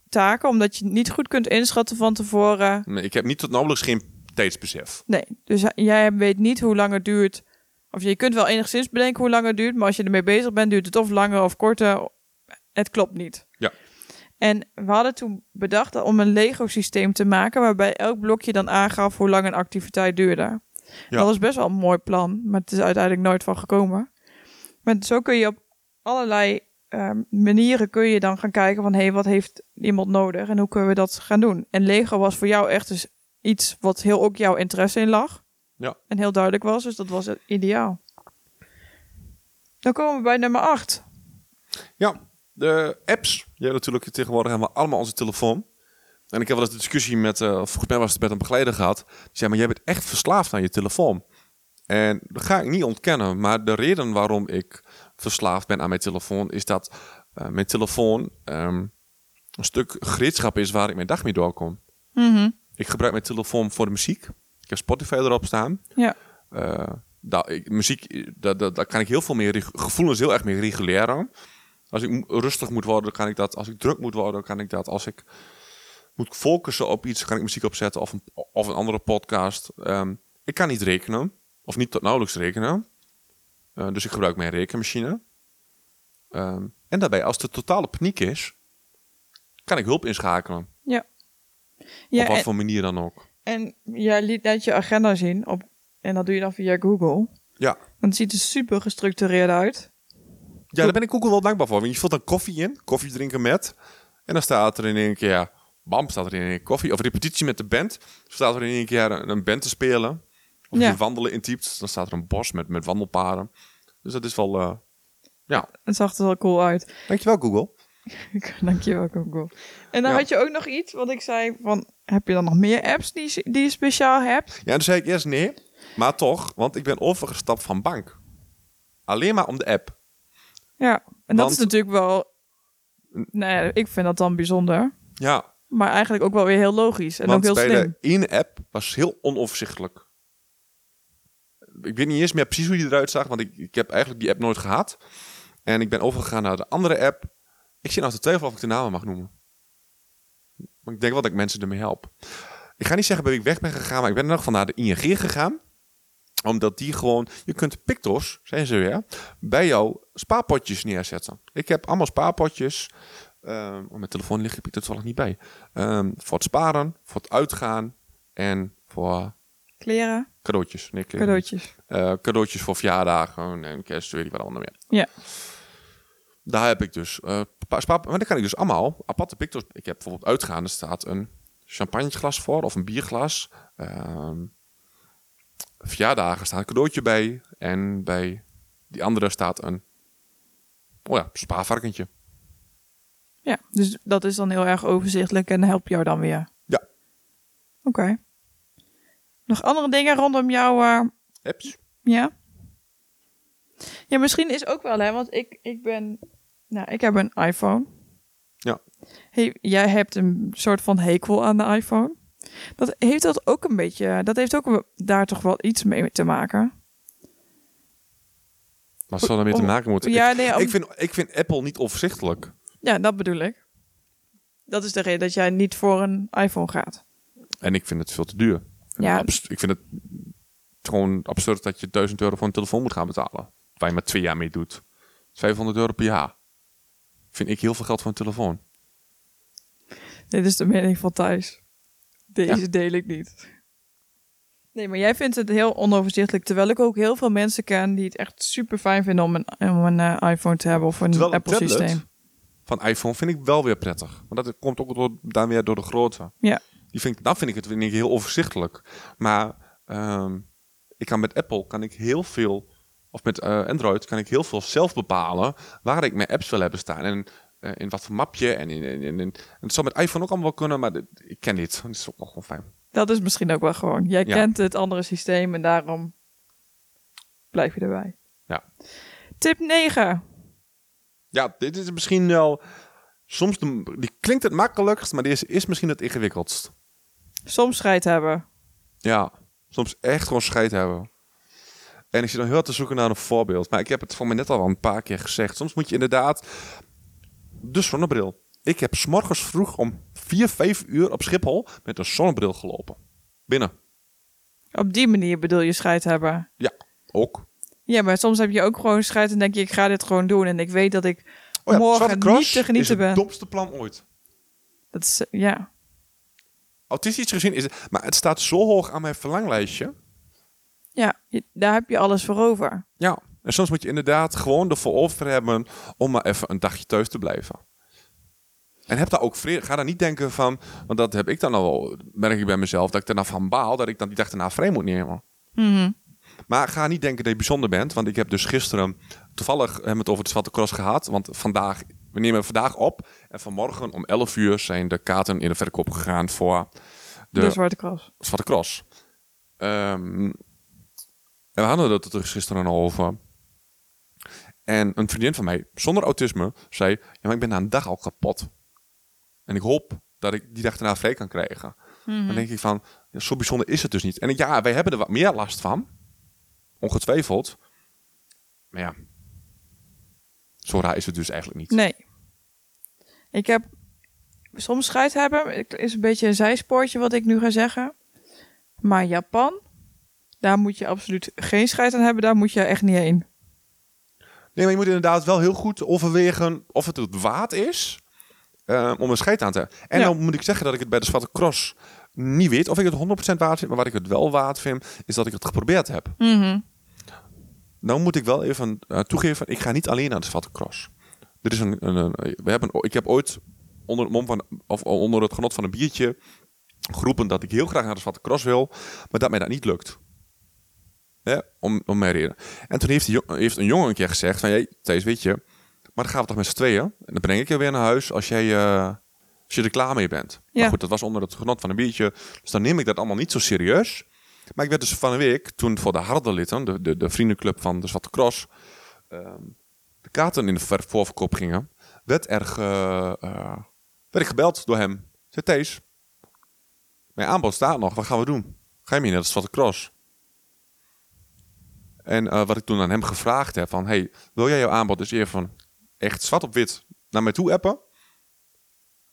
taken, omdat je niet goed kunt inschatten van tevoren. Nee, ik heb niet tot nauwelijks geen tijdsbesef. Nee, dus jij weet niet hoe lang het duurt. Of je kunt wel enigszins bedenken hoe lang het duurt, maar als je ermee bezig bent, duurt het of langer of korter. Het klopt niet. Ja. En we hadden toen bedacht om een Lego-systeem te maken, waarbij elk blokje dan aangaf hoe lang een activiteit duurde. Ja. Dat was best wel een mooi plan, maar het is uiteindelijk nooit van gekomen. Maar zo kun je op allerlei ehm, manieren kun je dan gaan kijken van, hé, hey, wat heeft iemand nodig en hoe kunnen we dat gaan doen? En Lego was voor jou echt dus iets wat heel ook jouw interesse in lag. Ja. En heel duidelijk was, dus dat was het ideaal. Dan komen we bij nummer 8. Ja, de apps. Je hebt natuurlijk tegenwoordig hebben we allemaal onze telefoon. En ik heb wel eens een discussie met, eh volgens mij was het met een begeleider gehad. Die zei, maar jij bent echt verslaafd aan je telefoon. En dat ga ik niet ontkennen. Maar de reden waarom ik verslaafd ben aan mijn telefoon... is dat eh, mijn telefoon ehm, een stuk gereedschap is waar ik mijn dag mee doorkom. Mhm. Ik gebruik mijn telefoon voor de muziek. Ik heb Spotify erop staan. Ja. Eh, daar, ik, muziek, daar, daar, daar kan ik heel veel meer gevoelens heel erg mee reguleren. Als ik rustig moet worden, kan ik dat. Als ik druk moet worden, kan ik dat. Als ik moet focussen op iets, kan ik muziek opzetten of een, of een andere podcast. Ehm, ik kan niet rekenen, of niet tot nauwelijks rekenen. Eh, dus ik gebruik mijn rekenmachine. Ehm, en daarbij, als de totale paniek is, kan ik hulp inschakelen. Ja. op wat en, voor manier dan ook. en jij liet net je agenda zien. Op, en dat doe je dan via Google. Ja. Want het ziet er super gestructureerd uit. Ja, daar ben ik ook wel dankbaar voor. Want je vult dan koffie in, koffie drinken met. En dan staat er in één keer, bam, staat er in één keer koffie. Of repetitie met de band. Staat er in één keer een, een band te spelen. Of Ja. je wandelen intypt, dan staat er een bos met, met wandelpaden. Dus dat is wel, eh, ja. Het zag er wel cool uit. Dankjewel Google. Dankjewel, Google. En dan Ja. had je ook nog iets, wat ik zei van... Heb je dan nog meer apps die, die je speciaal hebt? Ja, toen zei ik eerst nee, maar toch, want ik ben overgestapt van bank. Alleen maar om de app. Ja, en dat Want- is natuurlijk wel... Nee, ik vind dat dan bijzonder. Ja, Maar eigenlijk ook wel weer heel logisch. En want ook heel bij slim. de ene app was heel onoverzichtelijk. Ik weet niet eens meer precies hoe die eruit zag, want ik, ik heb eigenlijk die app nooit gehad. En ik ben overgegaan naar de andere app. Ik zit nou te twijfelen of ik de namen mag noemen. Ik denk wel dat ik mensen ermee help. Ik ga niet zeggen bij wie ik weg ben gegaan, maar ik ben ieder geval naar de ING gegaan. Omdat die gewoon... Je kunt Pictos, zijn ze weer, bij jouw spaarpotjes neerzetten. Ik heb allemaal spaarpotjes. Ehm op mijn telefoon ligt ik er toevallig niet bij. Ehm, voor het sparen, voor het uitgaan en voor Kleren, cadeautjes. Nee, cadeautjes. eh, cadeautjes voor verjaardagen en kerst, weet ik wat allemaal meer. Ja. Daar heb ik dus spa- maar dan kan ik dus allemaal aparte pictures. Ik heb bijvoorbeeld uitgaande staat een champagneglas voor of een bierglas. Ehm, verjaardagen staat een cadeautje bij en bij die andere staat een oh ja, spaarvarkentje. Ja, dus dat is dan heel erg overzichtelijk en helpt jou dan weer. Ja. Oké. Nog andere dingen rondom jouw... eh, Apps. ja? Ja, misschien is ook wel, hè, want ik, ik ben... Nou, ik heb een iPhone. Ja. Hey, jij hebt een soort van hekel aan de iPhone. Dat heeft dat ook een beetje... Dat heeft ook daar toch wel iets mee te maken. Wat zou daarmee te maken moeten? Ja, nee, om- ik, vind, ik vind Apple niet overzichtelijk. Ja, dat bedoel ik. Dat is de reden dat jij niet voor een iPhone gaat. En ik vind het veel te duur. Ja. Ik vind het gewoon absurd dat je 1000 euro voor een telefoon moet gaan betalen. Waar je maar twee jaar mee doet. 500 euro per jaar. Vind ik heel veel geld voor een telefoon. Dit is de mening van Thijs. Deze deel ik niet. Nee, maar jij vindt het heel onoverzichtelijk. Terwijl ik ook heel veel mensen ken die het echt super fijn vinden om een, om een eh, iPhone te hebben of een Terwijl een Apple systeem. tablet van iPhone vind ik wel weer prettig. Want dat komt ook door, dan weer door de grootte. Ja. Die vind ik, dan vind ik het vind ik heel overzichtelijk. Maar ehm, ik kan met Apple kan ik heel veel, of met eh, Android kan ik heel veel zelf bepalen waar ik mijn apps wil hebben staan. En eh, in wat voor mapje. En, in, in, in, in- en het zou met iPhone ook allemaal wel kunnen, maar dit- ik ken dit. Dat is ook wel gewoon fijn. Dat is misschien ook wel gewoon. Jij Ja. kent het andere systeem en daarom blijf je erbij. Ja. Tip 9. Ja, dit is misschien wel. Soms de, die klinkt het makkelijkst, maar deze is misschien het ingewikkeldst. Soms scheid hebben. Ja, soms echt gewoon scheid hebben. En ik zit dan heel te zoeken naar een voorbeeld. Maar ik heb het voor mij net al een paar keer gezegd. Soms moet je inderdaad... De zonnebril. Ik heb s'morgens vroeg om 4, 5 uur op Schiphol met een zonnebril gelopen. Binnen. Op die manier bedoel je scheid hebben. Ja, ook. Ja, maar soms heb je ook gewoon scheid en denk je, ik ga dit gewoon doen. En ik weet dat ik Oh ja, morgen niet te genieten is het ben. domste plan ooit. Dat is, ja. Autistisch gezien is het... Maar het staat zo hoog aan mijn verlanglijstje. Ja, je- daar heb je alles voor over. Ja. En soms moet je inderdaad gewoon ervoor over hebben om maar even een dagje thuis te blijven. En heb daar ook vrede. Ga daar niet denken van, want dat heb ik dan al wel, merk ik bij mezelf, dat ik dan van baal dat ik dan die dag daarna vrij moet nemen. Mhm. Maar ga niet denken dat je bijzonder bent, want ik heb dus gisteren, toevallig hebben we het over de Zwarte Cross gehad, want vandaag, we nemen vandaag op en vanmorgen om 11 uur zijn de kaarten in de verkoop gegaan voor de, De Zwarte Cross. Zwarte Cross. Ehm, en we hadden het er gisteren al over. En een vriendin van mij, zonder autisme, zei... Ja, maar ik ben na een dag al kapot. En ik hoop dat ik die dag daarna vrij kan krijgen. Dan denk ik van, ja, zo bijzonder is het dus niet. En ja, wij hebben er wat meer last van. Ongetwijfeld. Maar ja, zo raar is het dus eigenlijk niet. Nee. Ik heb soms scheid hebben. Het is een beetje een zijspoortje wat ik nu ga zeggen. Maar Japan, daar moet je absoluut geen scheid aan hebben. Daar moet je echt niet heen. Nee, maar je moet inderdaad wel heel goed overwegen of het het waard is eh, om een scheid aan te hebben. En Ja. dan moet ik zeggen dat ik het bij de Zwarte Cross niet weet of ik het 100% waard vind. Maar wat ik het wel waard vind, is dat ik het geprobeerd heb. Nou moet ik wel even eh, toegeven, ik ga niet alleen naar de Zwarte Cross. Er is een, een, een- we hebben, ik heb ooit onder het, mom van, of onder het genot van een biertje geroepen dat ik heel graag naar de Zwarte Cross wil, maar dat mij dat niet lukt. Hè, om, om mijn reden. En toen heeft, die, heeft een jongen een keer gezegd van, hey, Thijs, weet je, maar dan gaan we toch met z'n tweeën. En dan breng ik je weer naar huis als, jij, eh, als je er klaar mee bent. Ja. Maar goed, dat was onder het genot van een biertje. Dus dan neem ik dat allemaal niet zo serieus. Maar ik werd dus van een week, toen voor de harde litten, de, de, de vriendenclub van de Zwarte Cross, ehm, de kaarten in de ver- voorverkoop gingen, werd er ge- eh, werd ik gebeld door hem. Zei Thees, mijn aanbod staat nog, wat gaan we doen? Ga je mee naar de Zwarte Cross? En eh, wat ik toen aan hem gevraagd heb, van, hey, wil jij jouw aanbod dus even echt zwart op wit naar mij toe appen?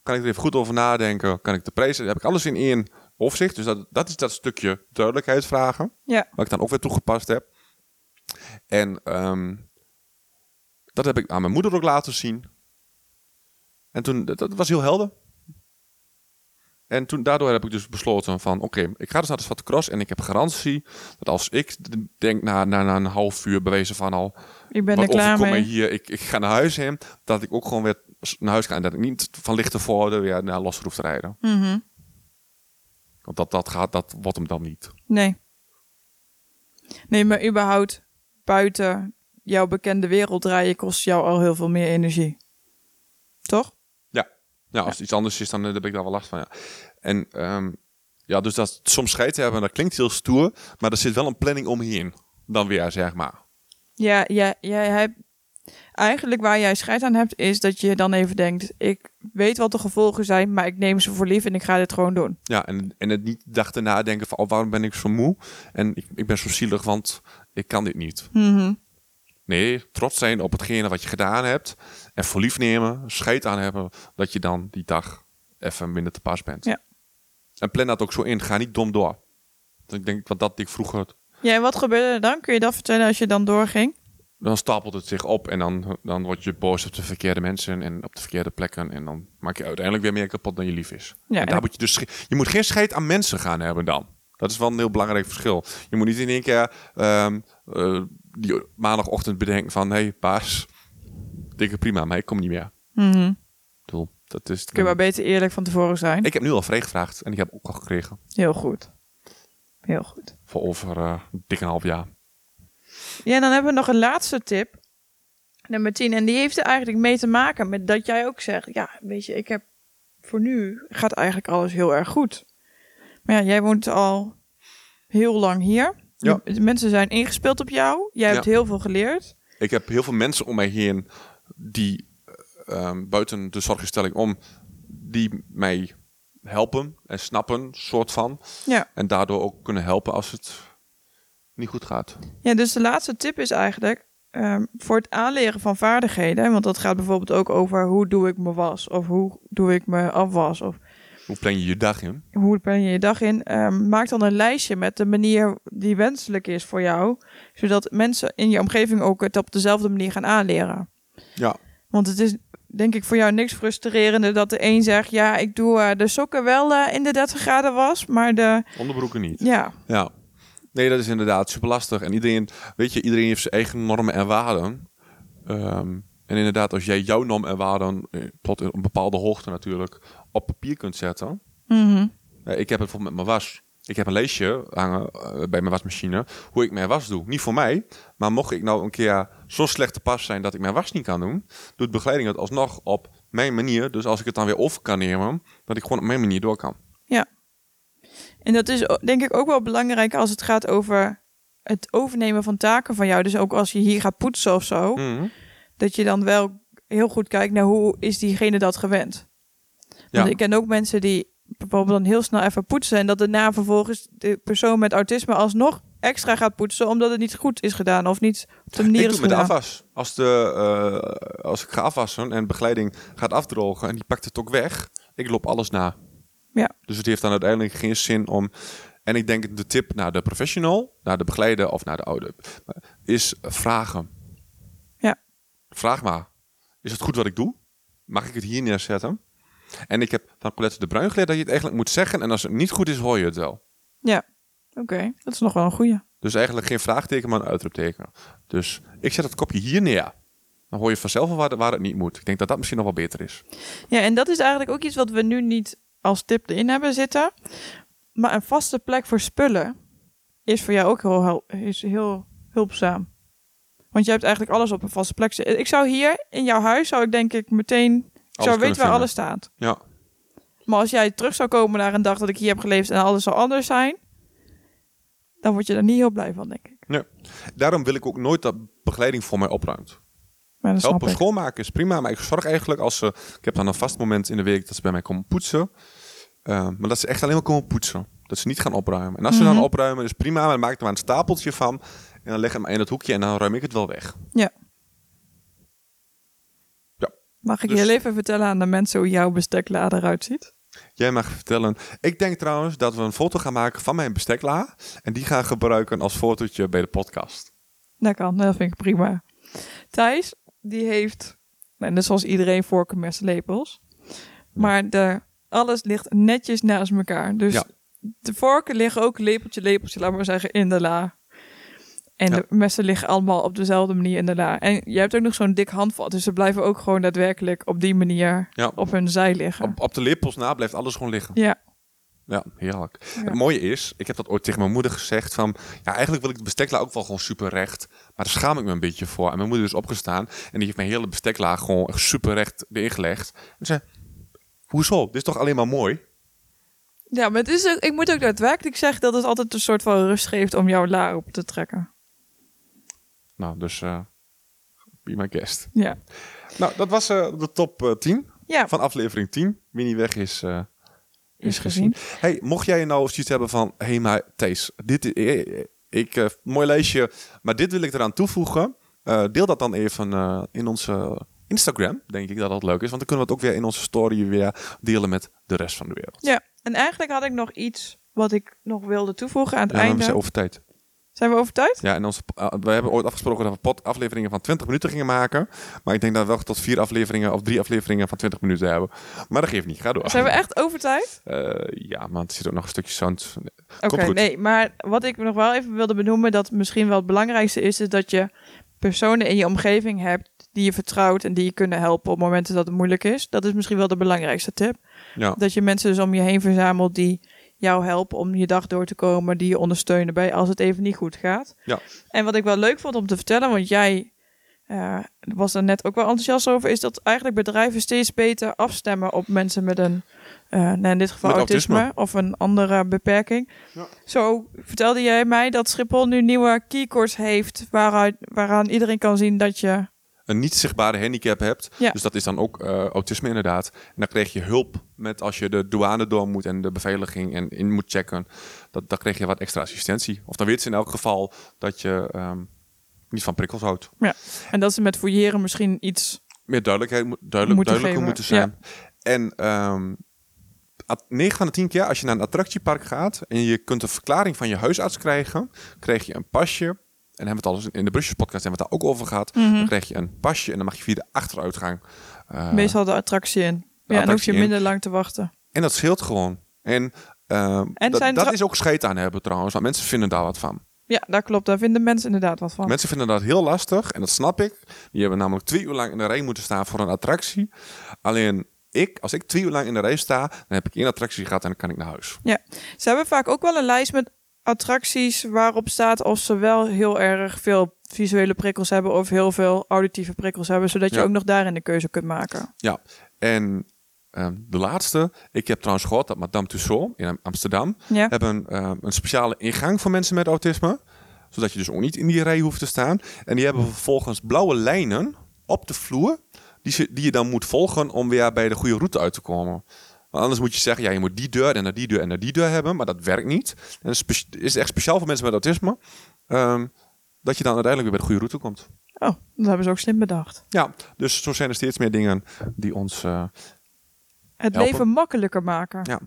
Kan ik er even goed over nadenken? Kan ik de prijzen, heb ik alles in één overzicht? Dus dat, dat is dat stukje duidelijkheid vragen. Ja. Wat ik dan ook weer toegepast heb. En ehm, dat heb ik aan mijn moeder ook laten zien. En toen, dat, dat was heel helder. En toen, daardoor heb ik dus besloten van, oké, ik ga dus naar de Zwarte Cross en ik heb garantie dat als ik denk na, na, na een half uur bewezen van al, Ik ben er klaar mee. hier, ik, ik ga naar huis heen, dat ik ook gewoon weer naar huis ga en dat ik niet van Lichtenvoorde weer naar Los hoef te rijden. Mhm. Want dat, dat, gaat, dat wordt hem dan niet. Nee. Nee, maar überhaupt buiten jouw bekende wereld draaien kost jou al heel veel meer energie. Toch? Ja, ja als het iets anders is, dan eh, heb ik daar wel last van. Ja. En ehm, ja, dus dat soms scheid hebben, dat klinkt heel stoer, maar er zit wel een planning omheen. Dan weer, zeg maar. Ja, ja, jij hebt... Eigenlijk waar jij scheid aan hebt, is dat je dan even denkt... ik weet wat de gevolgen zijn, maar ik neem ze voor lief en ik ga dit gewoon doen. Ja, en, en het niet dag erna denken van, oh, waarom ben ik zo moe? En ik, ik ben zo zielig, want ik kan dit niet. Mhm. Nee, trots zijn op hetgene wat je gedaan hebt. En voor lief nemen, scheid aan hebben, dat je dan die dag even minder te pas bent. Ja. En plan dat ook zo in. Ga niet dom door. Ik denk, wat dat ik vroeger Ja, en wat gebeurde er dan? Kun je dat vertellen als je dan doorging? dan stapelt het zich op en dan, dan word je boos op de verkeerde mensen en op de verkeerde plekken. En dan maak je uiteindelijk weer meer kapot dan je lief is. Ja, en daar moet je dus je moet geen scheid aan mensen gaan hebben dan. Dat is wel een heel belangrijk verschil. Je moet niet in één keer ehm, eh, die maandagochtend bedenken van... hé, hey, baas, dikke prima, maar ik kom niet meer. Bedoel, dat is... Kun je maar beter eerlijk van tevoren zijn. Ik heb nu al vrij gevraagd en ik heb ook al gekregen. Heel goed. Heel goed. Voor over een dik een half jaar. Ja, dan hebben we nog een laatste tip. Nummer 10. En die heeft er eigenlijk mee te maken met dat jij ook zegt... Ja, weet je, ik heb voor nu gaat eigenlijk alles heel erg goed. Maar ja, jij woont al heel lang hier. Ja. De mensen zijn ingespeeld op jou. Jij hebt Ja. heel veel geleerd. Ik heb heel veel mensen om mij heen die eh, ehm, buiten de zorginstelling om, die mij helpen en snappen, soort van. Ja. En daardoor ook kunnen helpen als het niet goed gaat. Ja, dus de laatste tip is eigenlijk... ehm, voor het aanleren van vaardigheden, want dat gaat bijvoorbeeld ook over hoe doe ik mijn was, of hoe doe ik mijn afwas, of Hoe plan je je dag in? hoe plan je je dag in, Ehm, maak dan een lijstje met de manier die wenselijk is voor jou, zodat mensen in je omgeving ook het op dezelfde manier gaan aanleren. Ja. Want het is denk ik voor jou niks frustrerender dat de een zegt, ja, ik doe eh, de sokken wel eh, in de 30 graden was, maar de, Onderbroeken niet. ja, Ja. Nee, dat is inderdaad super lastig. En iedereen, weet je, iedereen heeft zijn eigen normen en waarden. Ehm, en inderdaad, als jij jouw normen en waarden eh, tot een bepaalde hoogte natuurlijk op papier kunt zetten. Mhm. Eh, ik heb het bijvoorbeeld met mijn was. Ik heb een leesje hangen eh, bij mijn wasmachine hoe ik mijn was doe. Niet voor mij, maar mocht ik nou een keer zo slecht te pas zijn dat ik mijn was niet kan doen, doet begeleiding het alsnog op mijn manier. Dus als ik het dan weer over kan nemen, dat ik gewoon op mijn manier door kan. En dat is denk ik ook wel belangrijk als het gaat over het overnemen van taken van jou. Dus ook als je hier gaat poetsen of zo, Mhm. dat je dan wel heel goed kijkt naar hoe is diegene dat gewend. Want Ja. ik ken ook mensen die bijvoorbeeld dan heel snel even poetsen en dat daarna vervolgens de persoon met autisme alsnog extra gaat poetsen omdat het niet goed is gedaan of niet op de manier Ik is doe met gedaan. afwas. Als, de, eh, als ik ga afwassen en begeleiding gaat afdrogen en die pakt het ook weg, ik loop alles na. Ja. Dus het heeft dan uiteindelijk geen zin om. En ik denk de tip naar de professional, naar de begeleider of naar de ouder, is vragen. Ja. Vraag maar. Is het goed wat ik doe? Mag ik het hier neerzetten? En ik heb van Colette de Bruin geleerd dat je het eigenlijk moet zeggen. En als het niet goed is, hoor je het wel. Oké, dat is nog wel een goeie. Dus eigenlijk geen vraagteken, maar een uitroepteken. Dus ik zet het kopje hier neer. Dan hoor je vanzelf wel waar, het- waar het niet moet. Ik denk dat dat misschien nog wel beter is. Ja, en dat is eigenlijk ook iets wat we nu niet als tip erin hebben zitten. Maar een vaste plek voor spullen is voor jou ook heel, is heel hulpzaam. Want je hebt eigenlijk alles op een vaste plek zitten. Ik zou hier in jouw huis, zou ik denk ik meteen, ik zou weten waar alles staat. Ja. Maar als jij terug zou komen naar een dag dat ik hier heb geleefd en alles zou anders zijn, dan word je er niet heel blij van, denk ik. Daarom wil ik ook nooit dat begeleiding voor mij opruimt. Snap Helpen schoonmaken is prima, maar ik zorg eigenlijk als ze... Ik heb dan een vast moment in de week dat ze bij mij komen poetsen. Eh, maar dat ze echt alleen maar komen poetsen. Dat ze niet gaan opruimen. En als ze Mhm. dan opruimen, is prima. Maar dan maak ik er maar een stapeltje van. En dan leg ik hem in het hoekje en dan ruim ik het wel weg. Mag ik Dus- heel even vertellen aan de mensen hoe jouw bestekla eruit ziet? Jij mag vertellen. Ik denk trouwens dat we een foto gaan maken van mijn bestekla. En die gaan gebruiken als fotootje bij de podcast. Dat kan, dat vind ik prima. Thijs, die heeft, nou, net zoals iedereen, vorken, messen, lepels. Maar de, alles ligt netjes naast elkaar. Dus Ja. de vorken liggen ook lepeltje, lepeltje, laat maar zeggen, in de la. En Ja. de messen liggen allemaal op dezelfde manier in de la. En je hebt ook nog zo'n dik handvat. Dus ze blijven ook gewoon daadwerkelijk op die manier Ja. op hun zij liggen. Op, op de lepels na blijft alles gewoon liggen. Ja, Ja, heerlijk. Ja. Het mooie is, ik heb dat ooit tegen mijn moeder gezegd van... Ja, eigenlijk wil ik de bestekla ook wel gewoon super recht. Maar daar schaam ik me een beetje voor. En mijn moeder is opgestaan en die heeft mijn hele bestekla gewoon echt super recht erin gelegd. En zei, hoezo? Dit is toch alleen maar mooi? ja maar het is ik moet ook daadwerkelijk zeggen dat het altijd een soort van rust geeft om jouw la op te trekken. Nou, dus eh be my guest. Ja, Nou, dat was eh, de top eh, 10 ja van aflevering 10. Mini-weg is... eh, is gezien. Hey, mocht jij nou zoiets hebben van... Hé, hey, maar Thees, dit, eh, ik, eh, mooi lijstje, maar dit wil ik eraan toevoegen. Eh, deel dat dan even eh, in onze Instagram, denk ik dat dat leuk is. Want dan kunnen we het ook weer in onze story weer delen met de rest van de wereld. Ja, en eigenlijk had ik nog iets wat ik nog wilde toevoegen aan het Ja, maar we einde. zijn over tijd. Zijn we over tijd? Ja, en onze, eh, we hebben ooit afgesproken dat we pod afleveringen van 20 minuten gingen maken. Maar ik denk dat we wel tot vier afleveringen of drie afleveringen van 20 minuten hebben. Maar dat geeft niet. Ga door. Zijn we echt over tijd? Eh, ja, maar er zit ook nog een stukje sound. Oké, nee, maar wat ik nog wel even wilde benoemen, dat misschien wel het belangrijkste is, is dat je personen in je omgeving hebt die je vertrouwt en die je kunnen helpen op momenten dat het moeilijk is. Dat is misschien wel de belangrijkste tip. Ja. Dat je mensen dus om je heen verzamelt die jou helpen om je dag door te komen, die je ondersteunen bij als het even niet goed gaat. Ja. En wat ik wel leuk vond om te vertellen, want jij eh, was er net ook wel enthousiast over, is dat eigenlijk bedrijven steeds beter afstemmen op mensen met een, eh, nou in dit geval autisme. of een andere beperking. Ja. Zo vertelde jij mij dat Schiphol nu nieuwe keycords heeft, waaruit, waaraan iedereen kan zien dat je een niet zichtbare handicap hebt. Ja. Dus dat is dan ook eh, autisme inderdaad. En dan krijg je hulp met als je de douane door moet en de beveiliging en in moet checken. Dat, dan krijg je wat extra assistentie. Of dan weet ze in elk geval dat je, ehm, niet van prikkels houdt. En dat ze met fouilleren misschien iets... Meer duidelijkheid, duidelijk, Moeten duidelijker geven, moeten zijn. En ehm, at- 9 van de 10 keer als je naar een attractiepark gaat en je kunt een verklaring van je huisarts krijgen, krijg je een pasje. En hebben we het al eens in de Brusjes podcast hebben we het daar ook over gehad. Dan krijg je een pasje en dan mag je via de achteruitgang. eh, meestal de attractie in. Ja, en hoef je in. minder lang te wachten. En dat scheelt gewoon. En, En dat, dat is ook scheid aan hebben trouwens, want mensen vinden daar wat van. Ja, dat klopt. Daar vinden mensen inderdaad wat van. Mensen vinden dat heel lastig en dat snap ik. Die hebben namelijk twee uur lang in de rij moeten staan voor een attractie. Alleen ik, als ik twee uur lang in de rij sta, dan heb ik één attractie gehad en dan kan ik naar huis. Ze hebben vaak ook wel een lijst met attracties waarop staat of ze wel heel erg veel visuele prikkels hebben of heel veel auditieve prikkels hebben, zodat je Ja. ook nog daarin de keuze kunt maken. Ja, en ehm, de laatste. Ik heb trouwens gehoord dat Madame Tussauds in Amsterdam Ja. hebben ehm, een speciale ingang voor mensen met autisme. Zodat je dus ook niet in die rij hoeft te staan. En die hebben vervolgens blauwe lijnen op de vloer. Die, ze, die je dan moet volgen om weer bij de goede route uit te komen. Want anders moet je zeggen, ja, je moet die deur en naar die deur en naar die deur hebben. Maar dat werkt niet. En is, is echt speciaal voor mensen met autisme. ehm, dat je dan uiteindelijk weer bij de goede route komt. Oh, dat hebben ze ook slim bedacht. Ja, dus zo zijn er steeds meer dingen die ons eh, Het Helpen. leven makkelijker maken. Ja.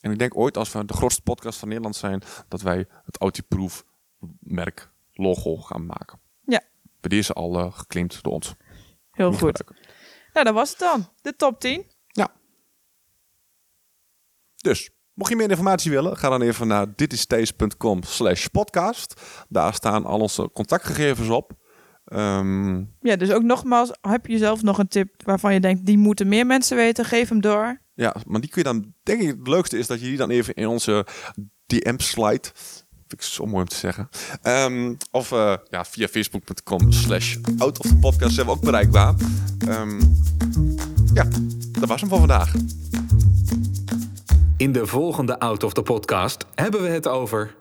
En ik denk ooit, als we de grootste podcast van Nederland zijn, dat wij het Autiproof merk logo gaan maken. Ja. Bij deze al geclaimd door ons. Heel Niet goed. gebruiken. Nou, dat was het dan. De top 10. Dus, mocht je meer informatie willen, ga dan even naar ditisthees.com slash podcast. Daar staan al onze contactgegevens op. Ehm, Ja, dus ook nogmaals, heb je zelf nog een tip waarvan je denkt, die moeten meer mensen weten, geef hem door. ja, maar die kun je dan, denk ik, het leukste is dat je die dan even in onze DM slide. Vind ik zo mooi om te zeggen. Ehm, of eh, ja, via facebook.com slash out of the podcast zijn we ook bereikbaar. Ehm, ja, dat was hem voor vandaag. In de volgende Out of the Podcast hebben we het over...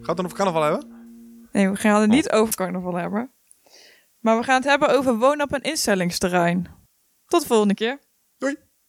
Gaat het dan over carnaval hebben? Nee, we gaan het niet over carnaval hebben. Maar we gaan het hebben over wonen op een instellingsterrein. Tot de volgende keer. Doei!